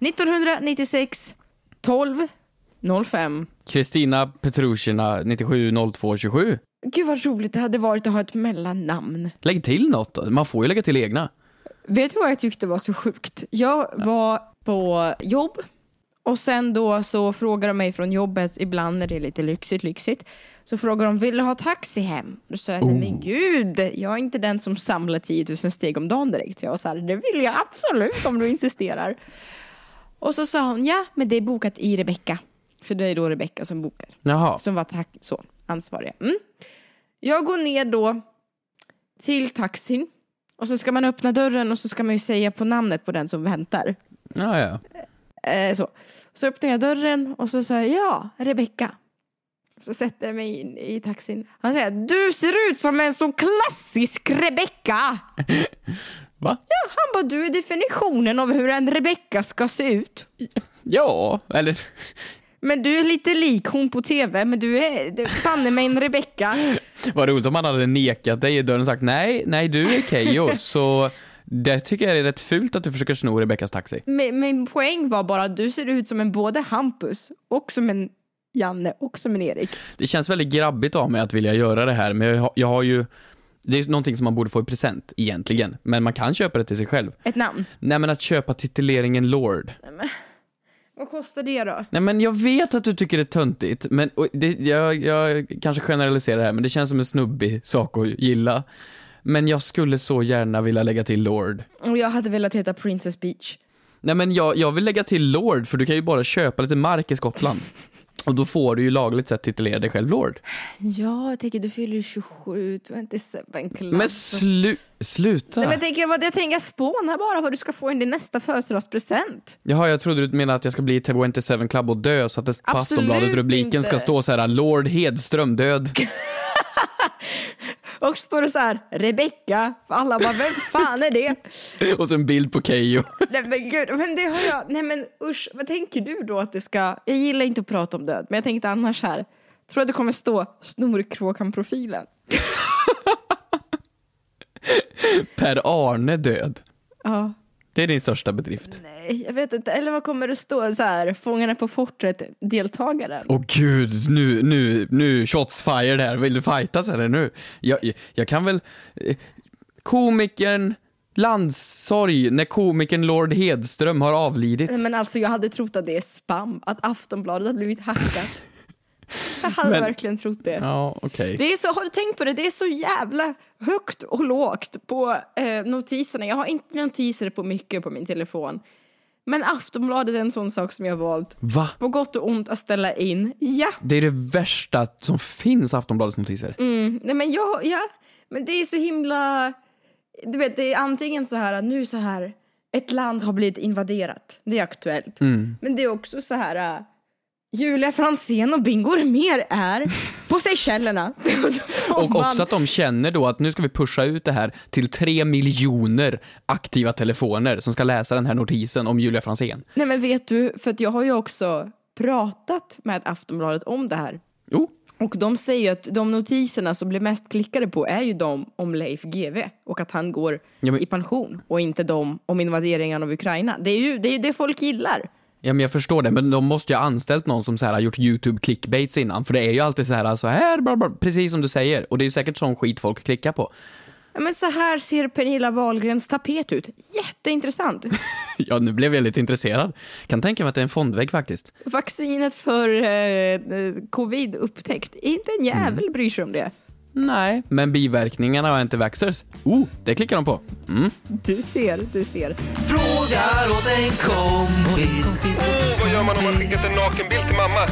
1996 12 05. Kristina Petrushina 970227. Gud vad roligt det hade varit att ha ett mellannamn. Lägg till något då. Man får ju lägga till egna. Vet du vad jag tyckte var så sjukt? Jag var på jobb och sen då så frågar de mig från jobbet ibland när det är lite lyxigt, lyxigt. Så frågar de, vill du ha taxi hem? Då sa jag, nej men gud, jag är inte den som samlar 10 000 steg om dagen direkt. Så jag var så här, det vill jag absolut om du insisterar. Och så sa hon, ja men det är bokat i Rebecka. För det är då Rebecka som bokar. Jaha. Som var tack, så, ansvariga. Mm. Jag går ner då till taxin. Och så ska man öppna dörren och så ska man ju säga på namnet på den som väntar. Ja, ja. Eh, så. så öppnar jag dörren och så säger jag ja, Rebecka. Så sätter jag mig in i taxin. Han säger du ser ut som en så klassisk Rebecka. Va? Ja, han bara du är definitionen av hur en Rebecka ska se ut. Ja, eller... Men du är lite lik hon på tv, men du är banne mig en Rebecka. Vad roligt om han hade nekat dig i dörren och sagt nej, nej du är Keyyo. så det tycker jag är rätt fult att du försöker sno Rebeckas taxi. Men, min poäng var bara att du ser ut som en både Hampus och som en Janne och som en Erik. Det känns väldigt grabbigt av mig att vilja göra det här, men jag har, jag har ju... Det är någonting som man borde få i present, egentligen. Men man kan köpa det till sig själv. Ett namn. Nej men att köpa tituleringen Lord. Vad kostar det då? Nej men jag vet att du tycker det är töntigt, men det, jag, jag kanske generaliserar här, men det känns som en snubbig sak att gilla. Men jag skulle så gärna vilja lägga till Lord. Och jag hade velat heta Princess Beach. Nej men jag, jag vill lägga till Lord, för du kan ju bara köpa lite mark i Skottland. Och då får du ju lagligt sett titulera dig själv Lord. Ja, jag tänker du fyller 27, 27 club. Men slu, sluta. Nej, men jag tänker, jag tänker spåna bara vad du ska få i din nästa födelsedagspresent. Jaha, jag trodde du menade att jag ska bli i 27 Club och dö, så att det på Absolut Aftonbladet rubriken ska stå så här Lord Hedström död. Och så står det så här, Rebecka. Alla bara, vem fan är det? och så en bild på Keyyo. Nej men gud, men det har jag, nej men usch, vad tänker du då att det ska, jag gillar inte att prata om död, men jag tänkte annars här, tror att det kommer stå Snorkråkan-profilen. Per Arne död. Ja. Det är din största bedrift. Nej, jag vet inte, eller vad kommer det stå så här, Fångarna på fortet, deltagaren. Åh gud, nu, nu, nu, shots fired här. Vill du fightas eller nu? Jag, jag, kan väl... eh, Komikern Landssorg när komikern Lord Hedström har avlidit. Men alltså jag hade trott att det är spam, att Aftonbladet har blivit hackat. Jag hade Men- verkligen trott det. Ja, okej. Det är så, har du tänkt på det? Det är så jävla högt och lågt på eh, notiserna. Jag har inte notiser på mycket på min telefon. Men Aftonbladet är en sån sak som jag har valt. Va? På gott och ont att ställa in. Ja, Det är det värsta som finns, Aftonbladets notiser. mm, nej men jag, ja, men det är så himla... Du vet, det är antingen så här, nu så här, ett land har blivit invaderat. Det är aktuellt. Men det är också så här, Julia Franzén och Bingo mer är på Seychellerna. Och också att de känner då att nu ska vi pusha ut det här till tre miljoner aktiva telefoner som ska läsa den här notisen om Julia Franzén. Nej men vet du, för att jag har ju också pratat med Aftonbladet om det här. Jo, Och de säger ju att de notiserna som blir mest klickade på är ju de om Leif GW och att han går Ja, men- i pension och inte de om invaderingen av Ukraina. Det är ju det, är ju det folk gillar. Ja, men jag förstår det, men de måste ju ha anställt någon som så här har gjort YouTube clickbaits innan, för det är ju alltid så här, så här, bla, bla, precis som du säger, och det är ju säkert sån skit folk klickar på. Ja, men så här ser Pernilla Wahlgrens tapet ut. Jätteintressant. Ja, nu blev jag lite intresserad. Kan tänka mig att det är en fondvägg faktiskt. Vaccinet för eh, eh, covid upptäckt. Inte en jävel bryr sig om det. Nej, men biverkningarna av antivaxxers, oh, det klickar de på. Mm. Du ser, du ser. Frågar åt en kompis. Vad gör man om man skickat en nakenbild till mamma?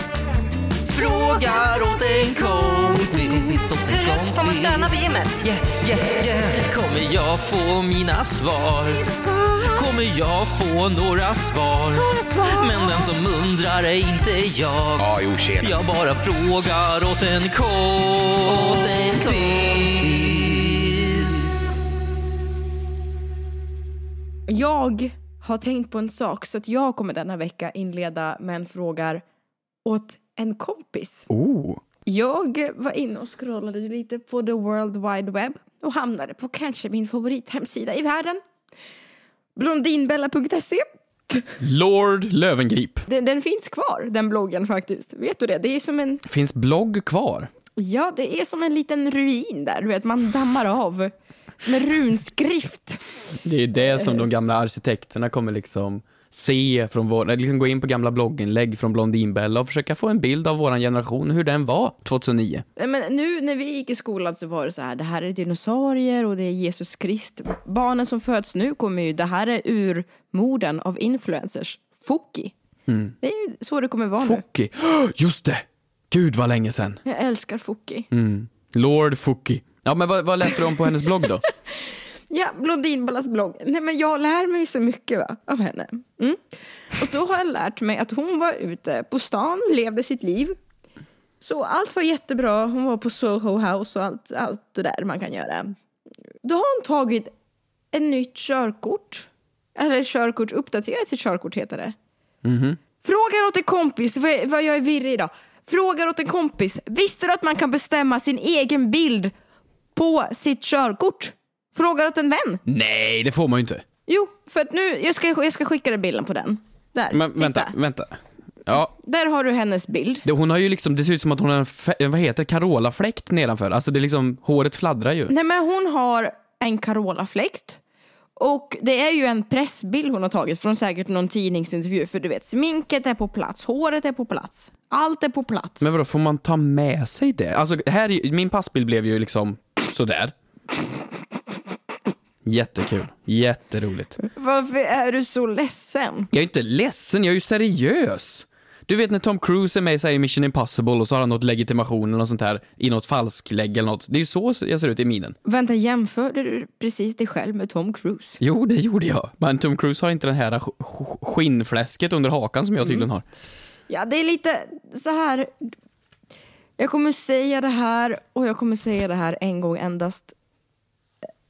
Frågar åt en kompis. Kompis. Får man stöna på gymmet? Yeah, yeah, yeah. Kommer jag få mina svar? Kommer jag få några svar? Men den som undrar inte jag. Ja, jo, tjena. Jag bara frågar åt en kompis. Jag har tänkt på en sak så att jag kommer denna vecka inleda med en frågar åt en kompis. Oh. Jag var inne och scrollade lite på the world wide web och hamnade på kanske min favorithemsida i världen. Blondinbella.se. Lord Lövengrip. Den, den finns kvar, den bloggen faktiskt. Vet du det? Det är som en, Finns blogg kvar? ja, det är som en liten ruin där. Du vet, man dammar av. Som en runskrift. Det är det som de gamla arkitekterna kommer liksom se från vår, liksom gå in på gamla blogginlägg från Blondinbella och försöka få en bild av våran generation, hur den var 2009. Nej, Men nu när vi gick i skolan så var det så här, det här är dinosaurier och det är Jesus Krist. Barnen som föds nu kommer ju, det här är urmorden av influencers. Foki. Det är ju så det kommer vara nu. Focki. Just det! Gud vad länge sedan. Jag älskar Foki. Lord Focki. Ja men vad, vad läste du om på hennes blogg då? Ja, Blondinballas blogg. Nej men jag lär mig så mycket va, av henne. Mm. Och då har jag lärt mig att hon var ute på stan, levde sitt liv. Så allt var jättebra. Hon var på Soho House och allt, allt det där man kan göra. Då har hon tagit ett nytt körkort. Eller körkort, uppdaterat sitt körkort heter det. Frågar åt en kompis, vad, vad jag är virrig idag. Frågar åt en kompis, visste du att man kan bestämma sin egen bild på sitt körkort? Frågar åt en vän. Nej, det får man ju inte. Jo, för att nu, jag ska, jag ska skicka dig bilden på den. Där, Men titta. vänta, vänta. Ja, Där har du hennes bild. det, hon har ju liksom, det ser ut som att hon har en, fe- vad heter Carola-fläkt nedanför. Alltså det är liksom, håret fladdrar ju. Nej men hon har en Carola-fläkt. Och det är ju en pressbild hon har tagit från säkert någon tidningsintervju. För du vet, sminket är på plats, håret är på plats. Allt är på plats. Men vadå, får man ta med sig det? Alltså, här, min passbild blev ju liksom sådär. Jättekul. Jätteroligt. Varför är du så ledsen? Jag är inte ledsen, jag är ju seriös. Du vet när Tom Cruise är med i Mission Impossible och så har han något legitimation eller något sånt här i något falsklägg eller något. Det är ju så jag ser ut i minen. Vänta, jämförde du precis dig själv med Tom Cruise? Jo, det gjorde jag. Men Tom Cruise har inte den här sk- sk- skinnfläsket under hakan som jag tydligen har. Ja, det är lite så här. Jag kommer säga det här och jag kommer säga det här en gång endast.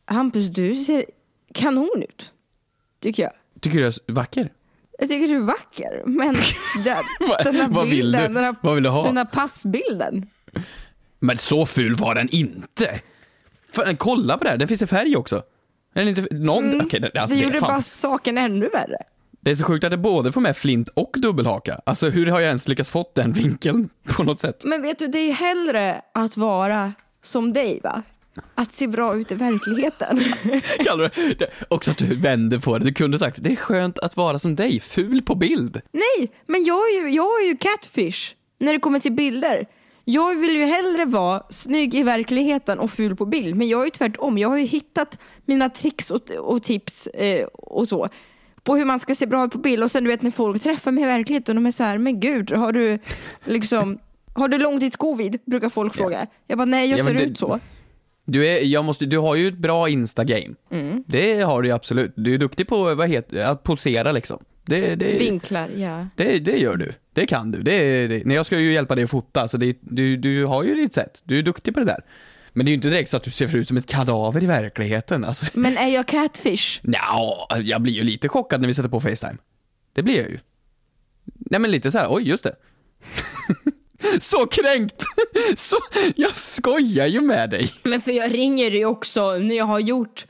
Hampus, du ser kanon ut. Tycker jag. Tycker du jag är vacker? Jag tycker du är vacker, men den, den här vad vill bilden, du? Den här, Vad vill du ha? Den här passbilden. Men så ful var den inte! Fan, kolla på det här, det finns i färg också. Är inte, någon, okej, det, alltså, det det, gjorde fan, bara saken ännu värre. det är så sjukt att det både får med flint och dubbelhaka. Alltså hur har jag ens lyckats fått den vinkeln på något sätt? Men vet du, det är hellre att vara som dig, va? Att se bra ut i verkligheten. Kallar du det? Också att du vänder på det. Du kunde sagt, det är skönt att vara som dig, ful på bild. Nej, men jag är, ju, jag är ju catfish när det kommer till bilder. Jag vill ju hellre vara snygg i verkligheten och ful på bild. Men jag är ju tvärtom. Jag har ju hittat mina tricks och, och tips eh, och så. På hur man ska se bra ut på bild. Och sen du vet när folk träffar mig i verkligheten och de är så här, men gud, har du liksom har du långtidscovid? Brukar folk fråga. Jag bara, nej jag Ja, ser men det- ut så. Du, är, jag måste, du har ju ett bra Insta-game. Mm. Det har du ju absolut. Du är duktig på vad heter, att posera liksom. Det, det, Vinklar, ja. det, det gör du. Det kan du. Det, det, nej, jag ska ju hjälpa dig att fota, så det, du, du har ju ditt sätt. Du är duktig på det där. Men det är ju inte direkt så att du ser ut som ett kadaver i verkligheten. Alltså, Men är jag catfish? Nja, jag blir ju lite chockad när vi sätter på Facetime. Det blir jag ju. Nej men lite så här, oj just det. så kränkt! så, jag skojar ju med dig. Men för jag ringer ju också när jag har gjort,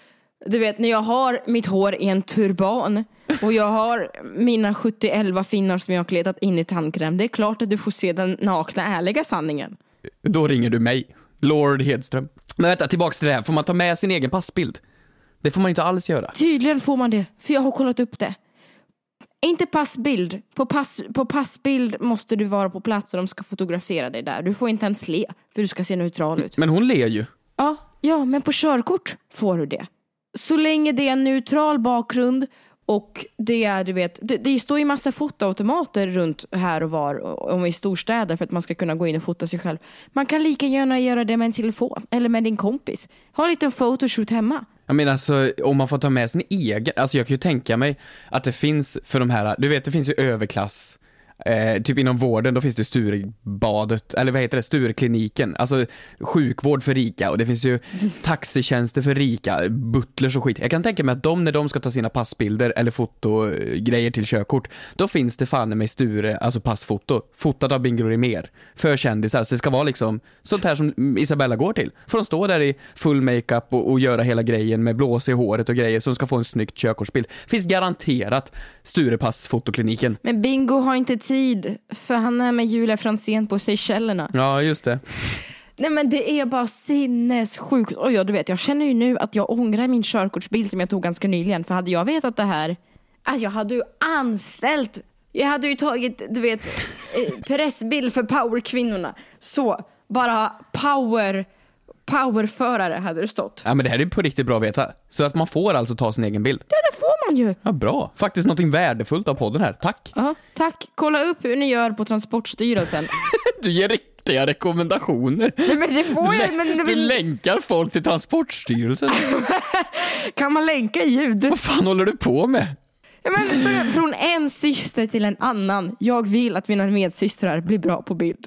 du vet när jag har mitt hår i en turban och jag har mina 71 finnar som jag har kletat in i tandkräm. Det är klart att du får se den nakna ärliga sanningen. Då ringer du mig, Lord Hedström. Men vänta, tillbaks till det här. Får man ta med sin egen passbild? Det får man inte alls göra. Tydligen får man det, för jag har kollat upp det. Inte passbild. På, pass, på passbild måste du vara på plats och de ska fotografera dig där. Du får inte ens le, för du ska se neutral ut. Men hon ler ju. Ja, ja, men på körkort får du det. Så länge det är en neutral bakgrund och det är, du vet, det, det står ju massa fotoautomater runt här och var om i storstäder för att man ska kunna gå in och fota sig själv. Man kan lika gärna göra det med en telefon eller med din kompis. Ha en liten photoshoot hemma. Jag menar alltså, om man får ta med sin egen, alltså jag kan ju tänka mig att det finns för de här, du vet det finns ju överklass Eh, typ inom vården, då finns det Sturebadet, eller vad heter det, Sturekliniken. Alltså sjukvård för rika och det finns ju taxitjänster för rika, butlers och skit. Jag kan tänka mig att de, när de ska ta sina passbilder eller fotogrejer till körkort, då finns det fan med Sture, alltså passfoto, fotat av Bingo Rimér, för kändisar. Så det ska vara liksom sånt här som Isabella går till. Får de stå där i full makeup och, och göra hela grejen med blås i håret och grejer, så de ska få en snyggt körkortsbild. Finns garanterat Sturepass-fotokliniken. Men Bingo har inte tid, för han är med Julia Franzén på Seychellerna. Ja, just det. Nej men det är bara sinnessjukt. Och ja, du vet, jag känner ju nu att jag ångrar min körkortsbild som jag tog ganska nyligen. För hade jag vetat det här, alltså jag hade ju anställt, jag hade ju tagit, du vet, eh, pressbild för powerkvinnorna. Så, bara power, powerförare hade det stått. Ja, men det här är på riktigt bra att veta. Så att man får alltså ta sin egen bild. Ja, det får man ju. Ja, bra. Faktiskt någonting värdefullt av podden här. Tack. Ja, tack. Kolla upp hur ni gör på Transportstyrelsen. Du ger riktiga rekommendationer. Nej, men det får jag. Men, du men, länkar folk till Transportstyrelsen. kan man länka ljud? Vad fan håller du på med? Ja, men från en syster till en annan. Jag vill att mina medsystrar blir bra på bild.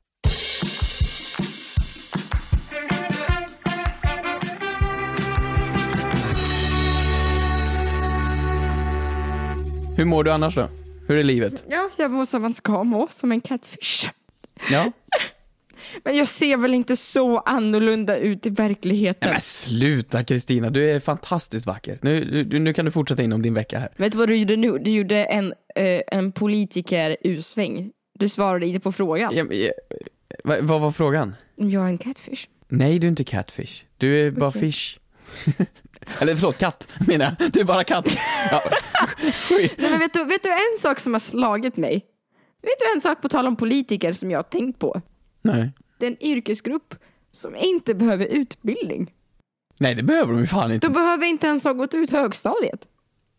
Hur mår du annars då? Hur är livet? Ja, jag mår som man ska må, som en catfish. Ja. Men jag ser väl inte så annorlunda ut i verkligheten. Nej, men sluta Kristina, du är fantastiskt vacker. Nu, nu, nu kan du fortsätta in om din vecka här. Vet du vad du gjorde nu? Du gjorde en, eh, en politiker U-sväng. Du svarade inte på frågan. Ja, men, eh, vad, vad var frågan? Jag är en catfish. Nej, du är inte catfish. Du är bara fish. Eller förlåt, katt menar jag. Du är bara katt. Ja. Nej, men vet, du, vet du en sak som har slagit mig? Vet du en sak på tal om politiker som jag har tänkt på? Nej. Det är en yrkesgrupp som inte behöver utbildning. Nej, det behöver de ju fan inte. De behöver inte ens ha gått ut högstadiet.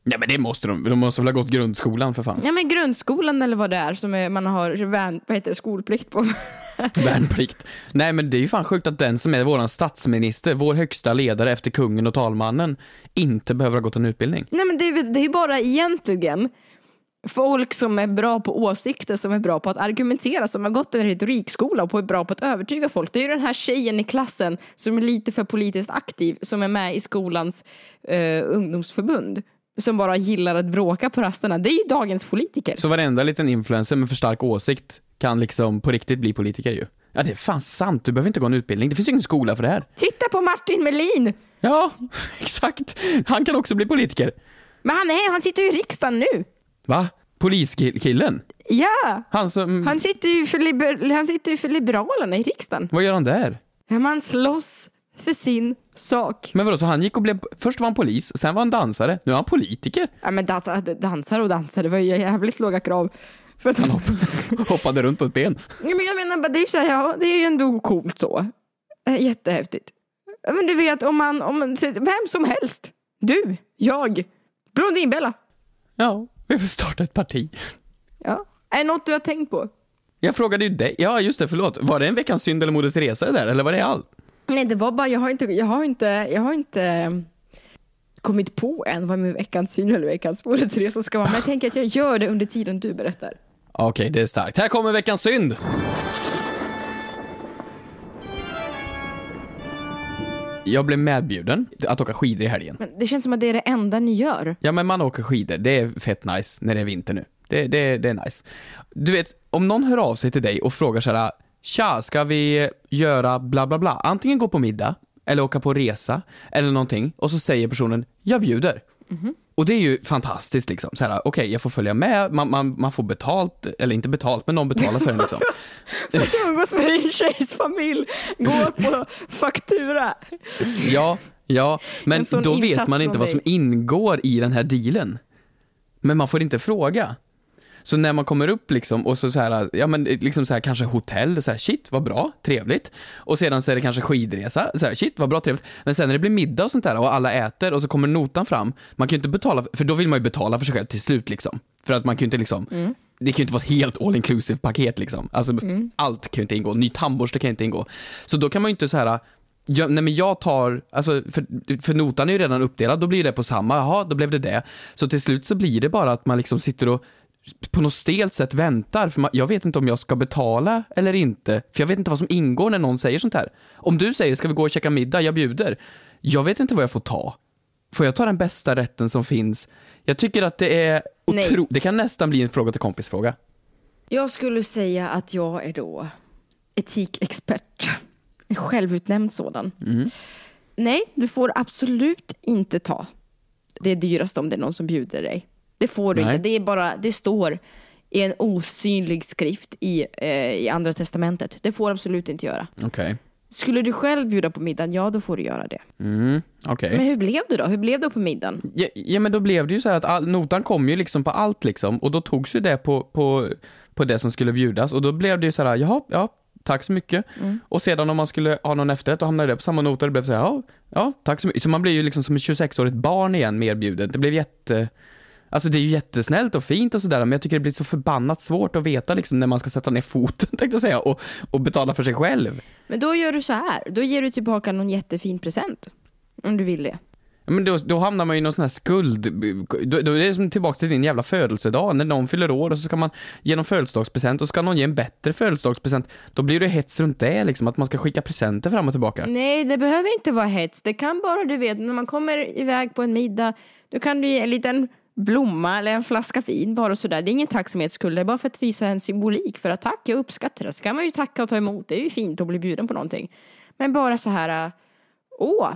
Ja, men det måste de. De måste väl ha gått grundskolan för fan. Ja men grundskolan eller vad det är som är, man har värn, vad heter det, skolplikt på. Värnplikt. Nej, men det är ju fan sjukt att den som är våran statsminister, vår högsta ledare efter kungen och talmannen, inte behöver ha gått en utbildning. Nej men det är, ju bara egentligen folk som är bra på åsikter, som är bra på att argumentera, som har gått en retorikskola och är bra på att övertyga folk. Det är ju den här tjejen i klassen som är lite för politiskt aktiv, som är med i skolans eh, ungdomsförbund. Som bara gillar att bråka på rasterna. Det är ju dagens politiker. Så varenda liten influencer med för stark åsikt kan liksom på riktigt bli politiker ju. Ja, det är fan sant. Du behöver inte gå en utbildning. Det finns ju ingen skola för det här. Titta på Martin Melin! Ja, exakt. Han kan också bli politiker. Men han, är, han sitter ju i riksdagen nu. Va? Poliskillen? Ja! Han som... Han sitter ju för, liber, han sitter ju för Liberalerna i riksdagen. Vad gör han där? Ja, man slåss för sin sak. Men vadå, så han gick och blev... Först var han polis, sen var han dansare, nu är han politiker. Ja, men dansa, dansar och dansar, det var ju jävligt låga krav. För att, Hoppade runt på ett ben. ja, men jag menar, bara, det är ju så här, ja, det är ju ändå coolt så. Eh, Jättehäftigt. Men du vet, om man, om man, vem som helst. Du, jag, Blondinbella. Ja, vi får starta ett parti. Ja. Är det något du har tänkt på? Jag frågade ju dig, ja just det, förlåt. Var det en veckans synd eller Moder Teresa det där, eller var det allt? Nej, det var bara, jag har inte, jag har inte, jag har inte eh, kommit på än vad min veckans syn eller veckans Teresa ska vara. Men jag tänker att jag gör det under tiden du berättar. Okej, det är starkt. Här kommer veckans synd! Jag blev medbjuden att åka skidor i helgen. Men det känns som att det är det enda ni gör. Ja, men man åker skidor. Det är fett nice när det är vinter nu. Det, det, det är nice. Du vet, om någon hör av sig till dig och frågar så här, Tja, ska vi göra bla bla bla? Antingen gå på middag, eller åka på resa, eller någonting, och så säger personen, jag bjuder. Och det är ju fantastiskt liksom. Så här, okej, jag får följa med, man, man, man får betalt, eller inte betalt, men någon betalar för en liksom. Umgås med din tjejs familj, går på faktura. Ja, ja, men då vet man inte vad som ingår i den här dealen. Men man får inte fråga. Så när man kommer upp liksom och så, så här, ja men liksom så här kanske hotell, så här, shit vad bra, trevligt. Och sedan så är det kanske skidresa, så här, shit vad bra, trevligt. Men sen när det blir middag och sånt där och alla äter och så kommer notan fram, man kan ju inte betala, för då vill man ju betala för sig själv till slut liksom. För att man kan ju inte liksom, det kan ju inte vara ett helt all inclusive paket liksom. Alltså allt kan ju inte ingå, ny tandborste kan inte ingå. Så då kan man ju inte så här Ja, nej men jag tar, alltså för, för notan är ju redan uppdelad, då blir det på samma, jaha, då blev det det. Så till slut så blir det bara att man liksom sitter och på något stelt sätt väntar, för jag vet inte om jag ska betala eller inte, för jag vet inte vad som ingår när någon säger sånt här. Om du säger, ska vi gå och käka middag, jag bjuder. Jag vet inte vad jag får ta. Får jag ta den bästa rätten som finns? Jag tycker att det är Nej. otro... Det kan nästan bli en fråga till kompis-fråga. Jag skulle säga att jag är då etikexpert. En självutnämnd sådan. Nej, du får absolut inte ta det dyraste om det är någon som bjuder dig. Det får du Nej. inte. Det, är bara, det står i en osynlig skrift i, eh, i Andra Testamentet. Det får du absolut inte göra. Okej. Skulle du själv bjuda på middagen, ja då får du göra det. Mm, okej. Men hur blev det då? Hur blev det på middagen? Ja, ja men då blev det ju så här att all, notan kom ju liksom på allt liksom och då togs ju det på, på, på det som skulle bjudas och då blev det ju så här, jaha, ja, tack så mycket. Och sedan om man skulle ha någon efterrätt då hamnade det på samma nota och det blev så här, ja, ja, tack så mycket. Så man blir ju liksom som ett 26-årigt barn igen med erbjudet. Det blev jätte, alltså det är ju jättesnällt och fint och sådär men jag tycker det blir så förbannat svårt att veta liksom när man ska sätta ner foten tänkte jag säga och, och betala för sig själv. Men då gör du så här. Då ger du tillbaka någon jättefin present. Om du vill det. Men då, då hamnar man ju i någon sån här skuld, då, då är det som tillbaka till din jävla födelsedag, när någon fyller år och så ska man ge någon födelsedagspresent och ska någon ge en bättre födelsedagspresent, då blir det hets runt det liksom, att man ska skicka presenter fram och tillbaka. Nej, det behöver inte vara hets. Det kan bara, du vet, när man kommer iväg på en middag, då kan du ge en liten blomma eller en flaska vin bara sådär. Det är ingen tacksamhetsskuld, det är bara för att visa en symbolik för att tack, jag uppskattar det. Så kan man ju tacka och ta emot, det är ju fint att bli bjuden på någonting. Men bara så här, äh, åh,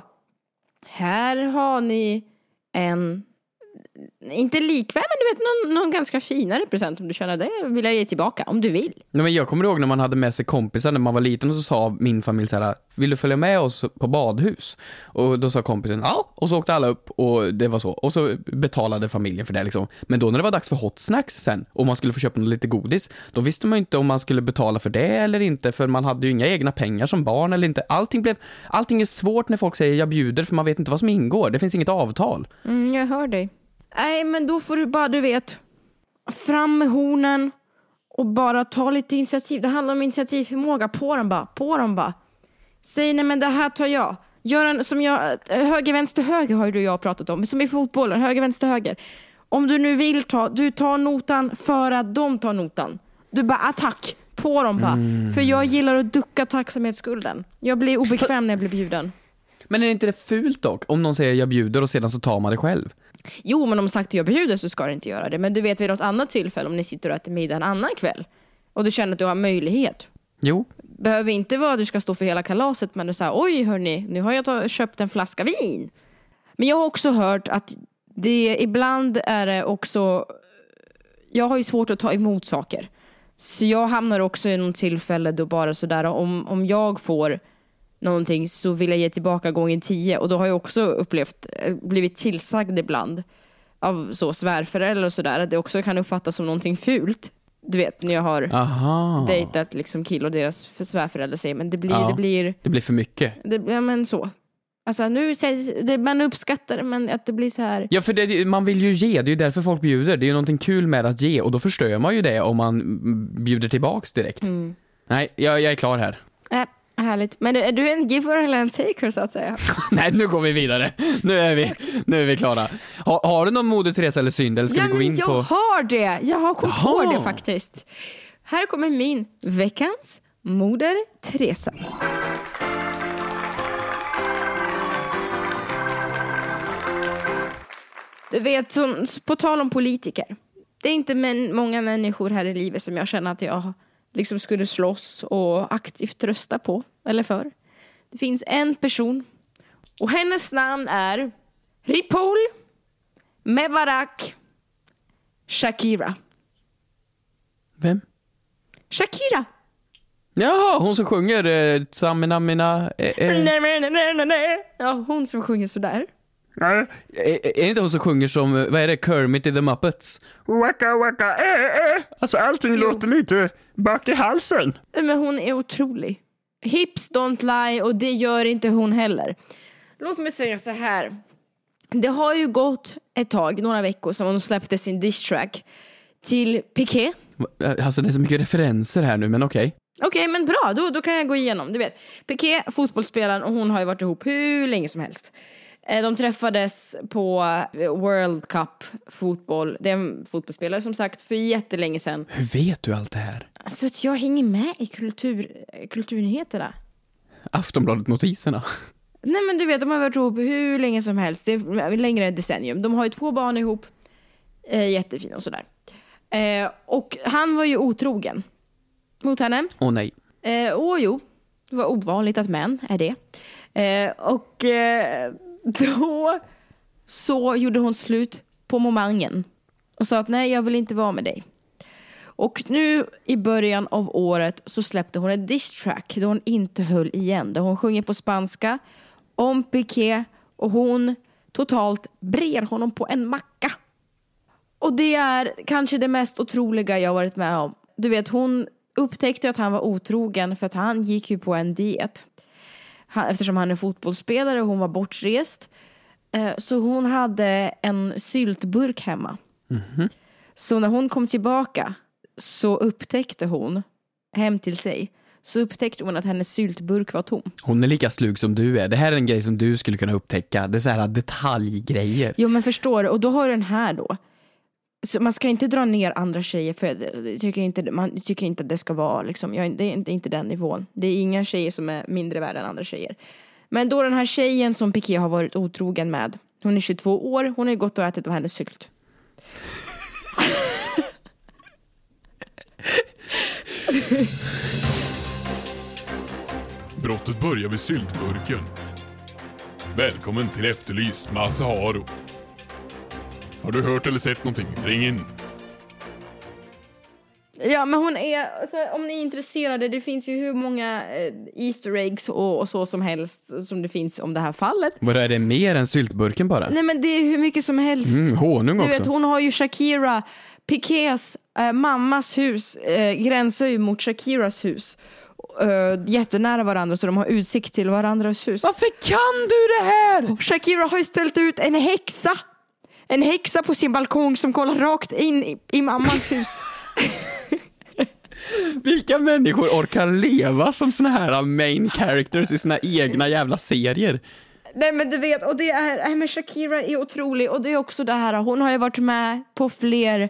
här har ni en, inte likvärd, men du vet någon, någon ganska finare present om du känner det vill jag ge tillbaka, om du vill. Nej, men jag kommer ihåg när man hade med sig kompisar när man var liten och så sa min familj så här, vill du följa med oss på badhus? Och då sa kompisen ja, och så åkte alla upp och det var så. Och så betalade familjen för det liksom. Men då när det var dags för hot snacks sen och man skulle få köpa något lite godis, då visste man ju inte om man skulle betala för det eller inte, för man hade ju inga egna pengar som barn eller inte. Allting blev, allting är svårt när folk säger jag bjuder, för man vet inte vad som ingår. Det finns inget avtal. Mm, jag hör dig. Nej, men då får du bara, du vet, fram med hornen och bara ta lite initiativ. Det handlar om initiativförmåga. På dem bara, på dem bara. Säg nej men det här tar jag. Gör en, som jag, höger, vänster, höger har ju du och jag pratat om. Som i fotbollen, höger, vänster, höger. Om du nu vill ta, du tar notan för att de tar notan. Du bara attack, på dem bara. För jag gillar att ducka tacksamhetsskulden. Jag blir obekväm när jag blir bjuden. Men är inte det fult dock? Om någon säger jag bjuder och sedan så tar man det själv. Jo, men om sagt att jag bjuder så ska du inte göra det. Men du vet vid något annat tillfälle om ni sitter och äter middag en annan kväll och du känner att du har möjlighet. Jo, Behöver inte vara att du ska stå för hela kalaset men du säger oj hörni, nu har jag köpt en flaska vin. Men jag har också hört att det ibland är det också, jag har ju svårt att ta emot saker. Så jag hamnar också i någon tillfälle då bara sådär om, om jag får någonting så vill jag ge tillbaka gången tio och då har jag också upplevt, eh, blivit tillsagd ibland av så svärföräldrar och sådär att det också kan uppfattas som någonting fult. Du vet när jag har aha. dejtat liksom kill och deras för- svärföräldrar säger men det blir, Ja. det blir, Det blir för mycket. det, ja men så. Alltså nu sägs, det, man uppskattar det men att det blir så här. Ja, för det, man vill ju ge, det är ju därför folk bjuder. Det är ju någonting kul med att ge och då förstör man ju det om man mm, bjuder tillbaks direkt. Nej, jag, jag är klar här. Äh, härligt. Men är du en giver eller en taker så att säga? Nej, nu går vi vidare. Nu är vi, nu är vi klara. Ha, har du någon Moder Teresa eller synd eller ska ja vi gå in jag på... har det! Jag har kommit på det faktiskt. Här kommer min veckans Moder Teresa. Du vet, som, på tal om politiker. Det är inte men, många människor här i livet som jag känner att jag liksom skulle slåss och aktivt rösta på eller för. Det finns en person Och hennes namn är Ripoll Mebarak Shakira. Vem? Shakira! Jaha, hon som sjunger eh, Samina mina... Eh, eh. Ja, hon som sjunger sådär. Är, är det inte hon som sjunger som, eh, vad är det, Kermit i The Muppets? Waka waka eh eh. Alltså allting Jo. låter lite bak i halsen. Men hon är otrolig. Hips don't lie och det gör inte hon heller. Låt mig säga så här. Det har ju gått ett tag, några veckor, som hon släppte sin diss track till Piqué. Alltså det är så mycket referenser här nu, men okej. Okej, men bra, då, då kan jag gå igenom. Du vet, Piqué, fotbollsspelaren, och hon har ju varit ihop hur länge som helst. Eh, De träffades på eh, World Cup fotboll. Det är en fotbollsspelare som sagt, för jättelänge sedan. Hur vet du allt det här? För att jag hänger med i kultur, kulturnyheterna. Aftonbladet-notiserna. Nej men du vet, de har varit ihop hur länge som helst. Det är längre decennium. De har ju två barn ihop. Eh, jättefina och sådär. Eh, och han var ju otrogen mot henne. Åh nej. Eh, och jo, det var ovanligt att män är det. Eh, och eh, då så gjorde hon slut på momangen och sa att nej, jag vill inte vara med dig. Och nu i början av året så släppte hon ett diss track då hon inte höll igen. Där hon sjunger på spanska om Piqué och hon totalt brer honom på en macka. Och det är kanske det mest otroliga jag varit med om. Du vet, hon upptäckte att han var otrogen för att han gick ju på en diet. Han, eftersom han är fotbollsspelare och hon var bortrest. Eh, så hon hade en syltburk hemma. Så när hon kom tillbaka så upptäckte hon, hem till sig, så upptäckte hon att hennes syltburk var tom. Hon är lika slug som du är. Det här är en grej som du skulle kunna upptäcka. Det är så här detaljgrejer. Jo men förstår du, och då har du den här då. Så man ska inte dra ner andra tjejer för jag tycker inte, man tycker inte att det ska vara liksom, jag, det är inte, inte den nivån. Det är inga tjejer som är mindre värda än andra tjejer. Men då den här tjejen som Piqué har varit otrogen med, hon är 22 år, hon har ju gått och ätit av hennes sylt. Brottet börjar vid syltburken. Välkommen till Efterlyst med Asaharo. Haro. Har du hört eller sett någonting? Ring in. Ja men hon är, alltså, om ni är intresserade, det finns ju hur många eh, Easter eggs och, och så som helst som det finns om det här fallet. Vadå, är det mer än syltburken bara? Nej men det är hur mycket som helst. Mm, honung Du också. vet, hon har ju Shakira, Piqués eh, mammas hus eh, gränsar ju mot Shakiras hus. Eh, jättenära varandra så de har utsikt till varandras hus. Varför kan du det här? Shakira har ju ställt ut en häxa. En häxa på sin balkong som kollar rakt in i, i mammans hus. Vilka människor orkar leva som såna här main characters i sina egna jävla serier? Nej men du vet, och det är, nej, men Shakira är otrolig och det är också det här, hon har ju varit med på fler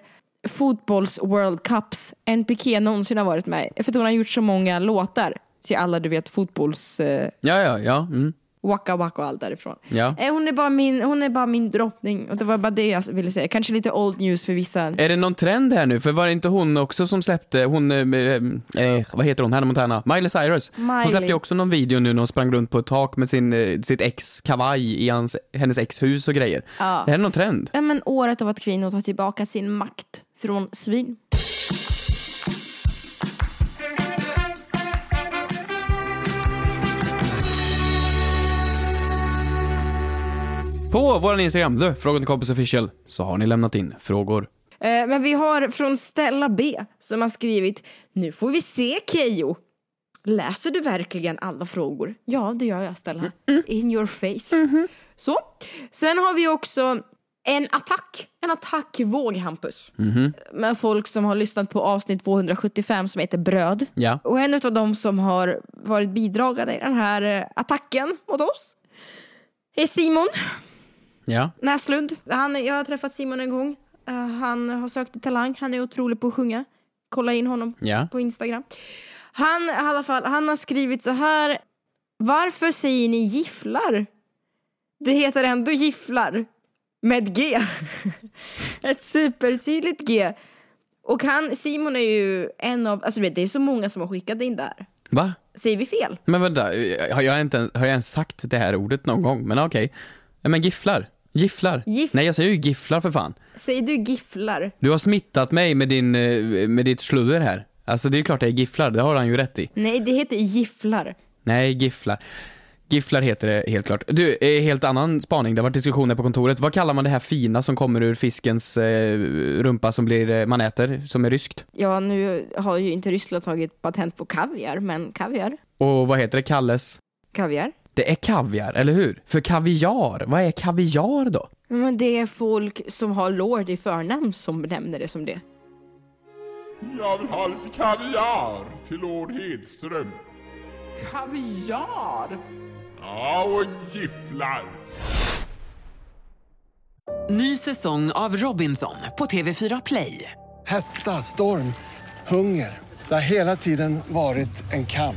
fotbolls World Cups än Piqué någonsin har varit med För att hon har gjort så många låtar till alla du vet fotbolls eh, Ja, ja, ja. Mm. Waka Waka och allt därifrån. ja. Eh, Hon är, bara min, hon är bara min drottning och det var bara det jag ville säga. Kanske lite old news för vissa. Är det någon trend här nu? För var det inte hon också som släppte, hon, eh, eh, vad heter hon, Hannah Montana? Miley Cyrus. Hon Miley. släppte ju också någon video nu när hon sprang runt på ett tak med sin, eh, sitt ex kavaj i hans, hennes ex hus och grejer. Ja. Det här är någon trend. Ja, men året av att kvinnor tar tillbaka sin makt från svin. På vår Instagram, The Fråga till kompis official, så har ni lämnat in frågor. Eh, men vi har från Stella B som har skrivit Nu får vi se Kejo. Läser du verkligen alla frågor? Ja, det gör jag Stella. In your face. Så. Sen har vi också en attack. En attackvåg Hampus. Med folk som har lyssnat på avsnitt 275 som heter Bröd. Ja. Och en av de som har varit bidragande i den här eh, attacken mot oss är Simon Ja. Näslund. Han, jag har träffat Simon en gång. Eh, han har sökt Talang. Han är otrolig på att sjunga. Kolla in honom Ja. på Instagram. Han, i fall, han har skrivit så här. Varför säger ni gifflar? Det heter ändå gifflar. Med G. Ett supertydligt G. Och han, Simon är ju en av, alltså du vet, det är så många som har skickat in där. Va? Säger vi fel? Men vänta, har jag, inte, ens- har jag ens sagt det här ordet någon gång? Men okej. Ja, men gifflar. Gifflar. Giff- Nej, jag säger ju gifflar för fan. Säger du gifflar? Du har smittat mig med, din, eh, med ditt sludder här. Alltså det är ju klart det är gifflar, det har han ju rätt i. Nej, det heter gifflar. Nej, gifflar. Gifflar heter det helt klart. Du, eh, helt annan spaning, det har varit diskussioner på kontoret. Vad kallar man det här fina som kommer ur fiskens eh, rumpa som blir, eh, man äter, som är ryskt? Ja, nu har ju inte Ryssland tagit patent på kaviar, men kaviar? Och vad heter det, Kalles? Kaviar? Det är kaviar, eller hur? För kaviar, vad är kaviar då? Men det är folk som har lord i förnamn som benämner det som det. Jag vill ha lite kaviar till Lord Hedström. Kaviar! Ja, och gifflar. Ny säsong av Robinson på TV4 Play. Hetta, storm, hunger. Det har hela tiden varit en kamp.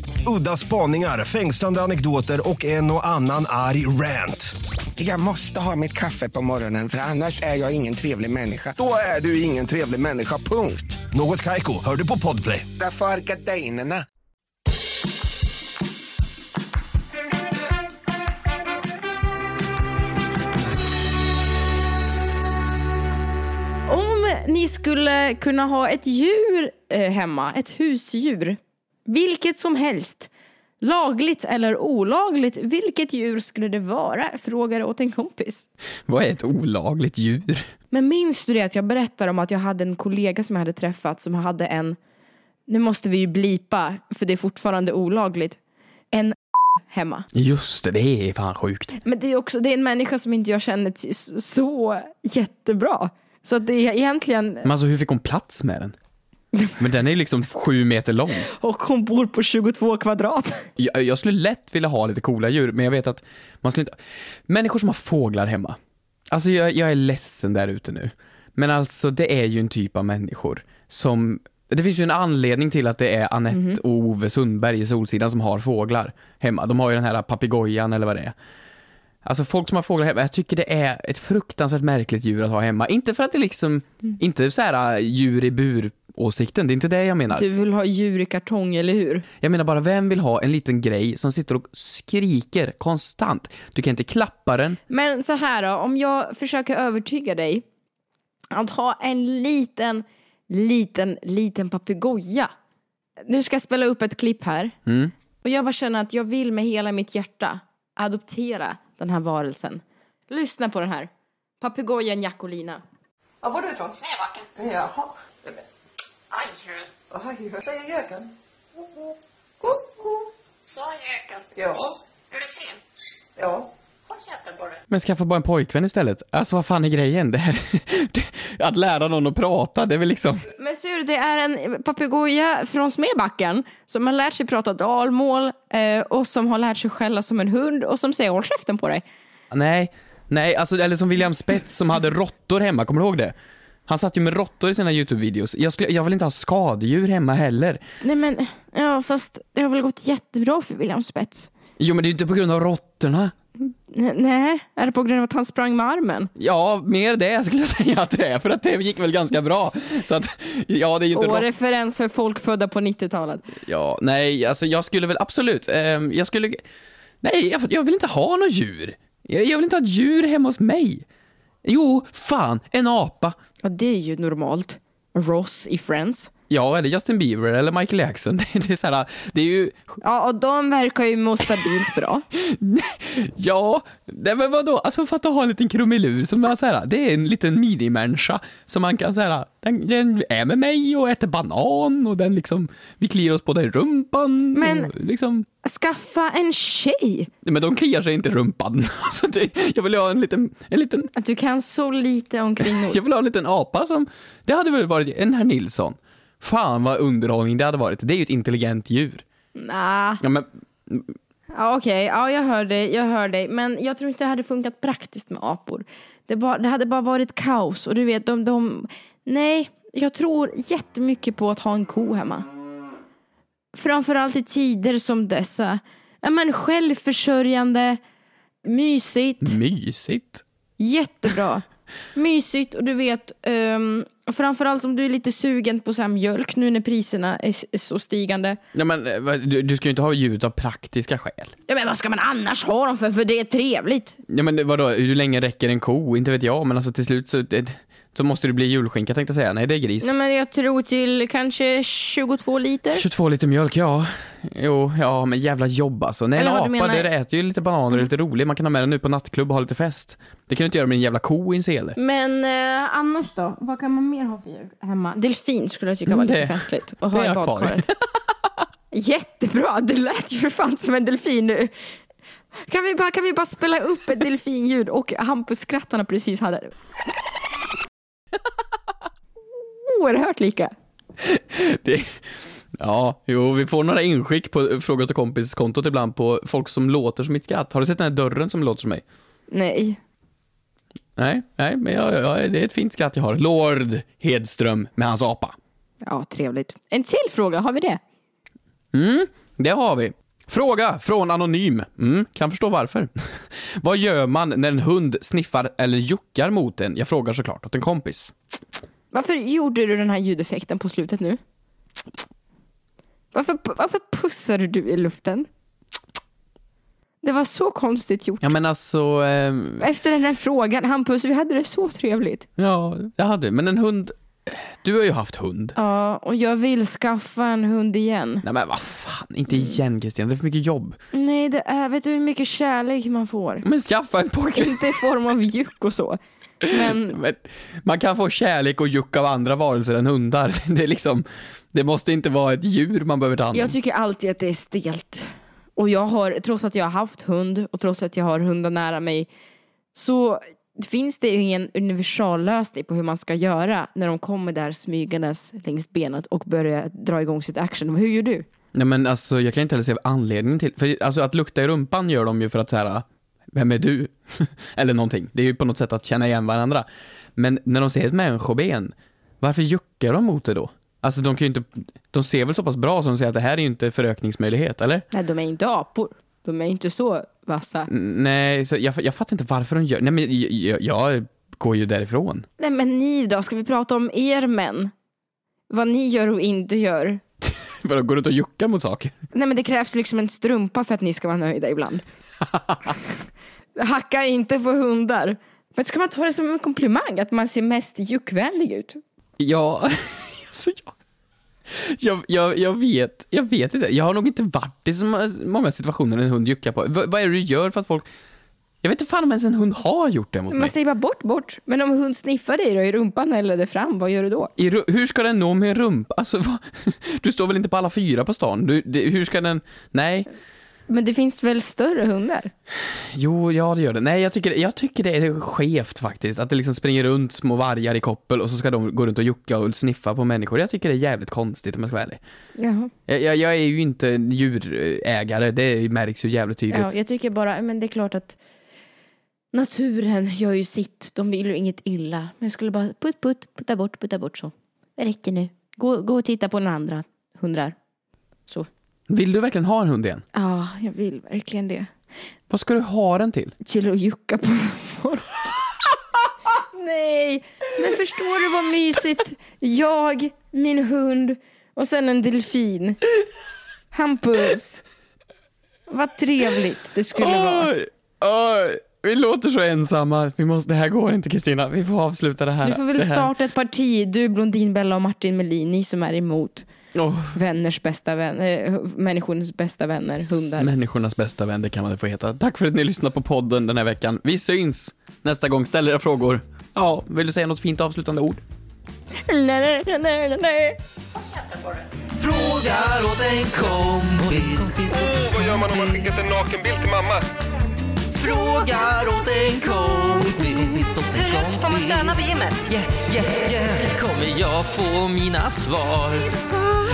Udda spaningar, fängslande anekdoter och en och annan arg rant. Jag måste ha mitt kaffe på morgonen för annars är jag ingen trevlig människa. Då är du ingen trevlig människa, punkt. Något Kaiko, hör du på Podplay. Därför är gardinerna. Om ni skulle kunna ha ett djur eh, hemma, ett husdjur, vilket som helst, lagligt eller olagligt, vilket djur skulle det vara? Frågar åt en kompis. Vad är ett olagligt djur? Men minns du det att jag berättade om att jag hade en kollega som jag hade träffat som hade en, nu måste vi ju blipa för det är fortfarande olagligt, en hemma. Just det, det är fan sjukt. Men det är också, det är en människa som inte jag känner så jättebra. Så att det är egentligen, Men alltså hur fick hon plats med den? Men den är ju liksom sju meter lång. och hon bor på 22 kvadrat. Jag, jag skulle lätt vilja ha lite coola djur, men jag vet att man skulle inte... Människor som har fåglar hemma. Alltså jag, jag är ledsen där ute nu. Men alltså det är ju en typ av människor som... Det finns ju en anledning till att det är Annette och Ove Sundberg i Solsidan som har fåglar hemma. De har ju den här papegojan eller vad det är. Alltså folk som har fåglar hemma, jag tycker det är ett fruktansvärt märkligt djur att ha hemma. Inte för att det liksom, inte så här äh, djur i bur åsikten, det är inte det jag menar. Du vill ha djur i kartong, eller hur? Jag menar bara, vem vill ha en liten grej som sitter och skriker konstant? Du kan inte klappa den. Men så här då, om jag försöker övertyga dig att ha en liten, liten, liten papegoja. Nu ska jag spela upp ett klipp här. Mm. Och jag bara känner att jag vill med hela mitt hjärta adoptera den här varelsen. Lyssna på den här. Papegojan Jackolina. Var var du ifrån? Smedbacken. Jaha. Aj, vad säger göken? Sa göken. Ja. Är du sen? Ja. Men skaffa bara en pojkvän istället. Alltså vad fan är grejen? Det här, att lära någon att prata, det är väl liksom... Men ser du, det är en papegoja från Smedbacken som har lärt sig prata dalmål eh, och som har lärt sig skälla som en hund och som säger håll käften på dig. Nej, nej, alltså eller som William Spets som hade råttor hemma, kommer du ihåg det? Han satt ju med råttor i sina YouTube-videos. Jag, skulle, jag vill inte ha skadedjur hemma heller. Nej men, ja fast det har väl gått jättebra för William Spets. Jo men det är ju inte på grund av råttorna. N- nej, är det på grund av att han sprang med armen? Ja, mer det skulle jag säga att det är, för att det gick väl ganska bra. Så att, ja det är ju inte Och rått- referens för folk födda på 90-talet. Ja, nej, alltså jag skulle väl absolut, ehm, jag skulle, nej, jag, jag vill inte ha något djur. Jag, jag vill inte ha ett djur hemma hos mig. Jo, fan, en apa. Ja, det är ju normalt. Ross i Friends. Ja, eller Justin Bieber eller Michael Jackson. Det, är så här, det är ju, Ja, och de verkar ju må stabilt bra. ja, nej, men vadå, alltså för att ha en liten krumelur som är så här, det är en liten minimänniska som man kan säga, den, den är med mig och äter banan och den liksom, vi kliar oss båda i rumpan. Men- och liksom, Skaffa en tjej! men de kliar sig inte i rumpan. Alltså det, jag vill ha en liten, en liten Att du kan så lite om kvinnor. Jag vill ha en liten apa som, det hade väl varit en herr Nilsson. Fan vad underhållning det hade varit. Det är ju ett intelligent djur. Nah. Ja men, Ja, Okej, ja, jag hör dig, jag hör dig. Men jag tror inte det hade funkat praktiskt med apor. Det, bara, det hade bara varit kaos. Och du vet, de, de... Nej, jag tror jättemycket på att ha en ko hemma. Framförallt i tider som dessa. Ja, men självförsörjande, mysigt. Mysigt. Jättebra. Mysigt och du vet, um, framförallt om du är lite sugen på så mjölk nu när priserna är, så stigande. Ja, men, eh, du, du ska ju inte ha djur av praktiska skäl. Ja, men vad ska man annars ha dem för? För det är trevligt. Ja, men vadå, hur länge räcker en ko? Inte vet jag, men alltså till slut så, det, så måste det bli julskinka tänkte jag säga. Nej, det är gris. Nej, men jag tror till kanske 22 liter. 22 liter mjölk, ja. Jo, ja, men jävla jobb alltså. Nej, en Eller vad apa, menar- det äter ju lite bananer och är lite rolig. Man kan ha med den nu på nattklubb och ha lite fest. Det kan du inte göra med en jävla ko i en sele. Men eh, annars då? Vad kan man mer ha för djur hemma? Delfin skulle jag tycka var Mm, lite det- festligt. Att det ha i badkaret. Jättebra, det lät ju för fan som en delfin nu. Kan vi bara, kan vi bara spela upp ett delfinljud och Hampus skrattarna precis hade. Oerhört lika. Det, ja, jo, vi får några inskick på Fråga till kompis-kontot ibland på folk som låter som mitt skratt. Har du sett den här dörren som låter som mig? Nej. Nej, nej, men jag, jag, det är ett fint skratt jag har. Lord Hedström med hans apa. Ja, trevligt. En till fråga, har vi det? Mm, det har vi. Fråga från Anonym. Mm, kan förstå varför. Vad gör man när en hund sniffar eller juckar mot en? Jag frågar såklart åt en kompis. Varför gjorde du den här ljudeffekten på slutet nu? Varför, varför pussade du i luften? Det var så konstigt gjort. Ja, men alltså... ehm, Efter den där frågan, Hampus, vi hade det så trevligt. ja, jag hade. Men en hund... Du har ju haft hund. Ja, och jag vill skaffa en hund igen. Nej men vad fan, inte igen Kristina, det är för mycket jobb. Nej, det är, vet du hur mycket kärlek man får? Men skaffa en pojke. Inte i form av juck och så. Men Men man kan få kärlek och juck av andra varelser än hundar. Det är liksom, det måste inte vara ett djur man behöver ta hand om. jag tycker alltid att det är stelt. Och jag har, trots att jag har haft hund och trots att jag har hundar nära mig, så finns det ju ingen universallösning på hur man ska göra när de kommer där smygandes längs benet och börjar dra igång sitt action. Hur gör du? Nej men alltså jag kan inte heller se anledningen till, för alltså att lukta i rumpan gör de ju för att så här, vem är du? Eller någonting. Det är ju på något sätt att känna igen varandra. Men när de ser ett människoben, varför juckar de mot det då? Alltså de kan ju inte, de ser väl så pass bra som de säger att det här är ju inte förökningsmöjlighet, eller? Nej, de är inte apor. De är inte så vassa. Nej, så jag, jag fattar inte varför de gör, nej men jag, jag, jag går ju därifrån. Nej men ni då, ska vi prata om er män? Vad ni gör och inte gör. Vadå, går du ut och juckar mot saker? Nej men det krävs liksom en strumpa för att ni ska vara nöjda ibland. Hacka inte på hundar. Men ska man ta det som en komplimang att man ser mest juckvänlig ut? Ja, alltså jag, jag, jag, jag vet, jag vet inte. Jag har nog inte varit i så många situationer en hund juckar på. V- vad är det du gör för att folk... Jag vet inte fan om ens en hund har gjort det mot Man mig. säger bara bort, bort. Men om en hund sniffar dig då i rumpan eller det fram, vad gör du då? I, hur ska den nå med en rumpa? Alltså, vad, du står väl inte på alla fyra på stan? Du, det, hur ska den... Nej. Men det finns väl större hundar? Jo, ja det gör det. Nej, jag tycker, jag tycker det är skevt faktiskt. Att det liksom springer runt små vargar i koppel och så ska de gå runt och jucka och sniffa på människor. Jag tycker det är jävligt konstigt om jag ska vara ärlig. Jaha. Jag, jag, jag är ju inte djurägare, det märks ju jävligt tydligt. Ja, jag tycker bara, men det är klart att naturen gör ju sitt. De vill ju inget illa. Men jag skulle bara putt, putt, putta bort, putta bort så. Det räcker nu. Gå, gå och titta på några andra hundar. Så. Vill du verkligen ha en hund igen? Ja, jag vill verkligen det. Vad ska du ha den till? Till att jucka på folk. Nej, men förstår du vad mysigt? Jag, min hund och sen en delfin. Hampus. Vad trevligt det skulle vara. Oj, oj, vi låter så ensamma. Vi måste, det här går inte Kristina, vi får avsluta det här. Du får väl starta ett parti, du Blondin Bella och Martin Melin, ni som är emot vänners bästa vän, äh, människornas bästa vänner, hundar. Människornas bästa vän, det kan man det få heta. Tack för att ni lyssnade på podden den här veckan. Vi syns nästa gång. Ställ era frågor. Ja, vill du säga något fint avslutande ord? Nej, nej, nej, nej. Frågar åt en kompis. Åh, vad gör man om man skickat en nakenbild till mamma? Frågar åt en kompis. åt en kompis. Får man stöna på gymmet? Yeah, yeah, yeah. Kommer jag få mina svar?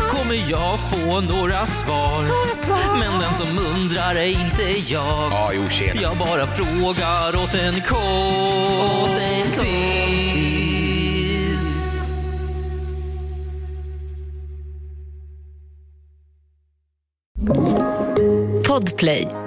Kommer jag få några svar? Men den som undrar är inte jag. Ja, jo, tjena. Jag bara frågar åt en kompis. Podplay.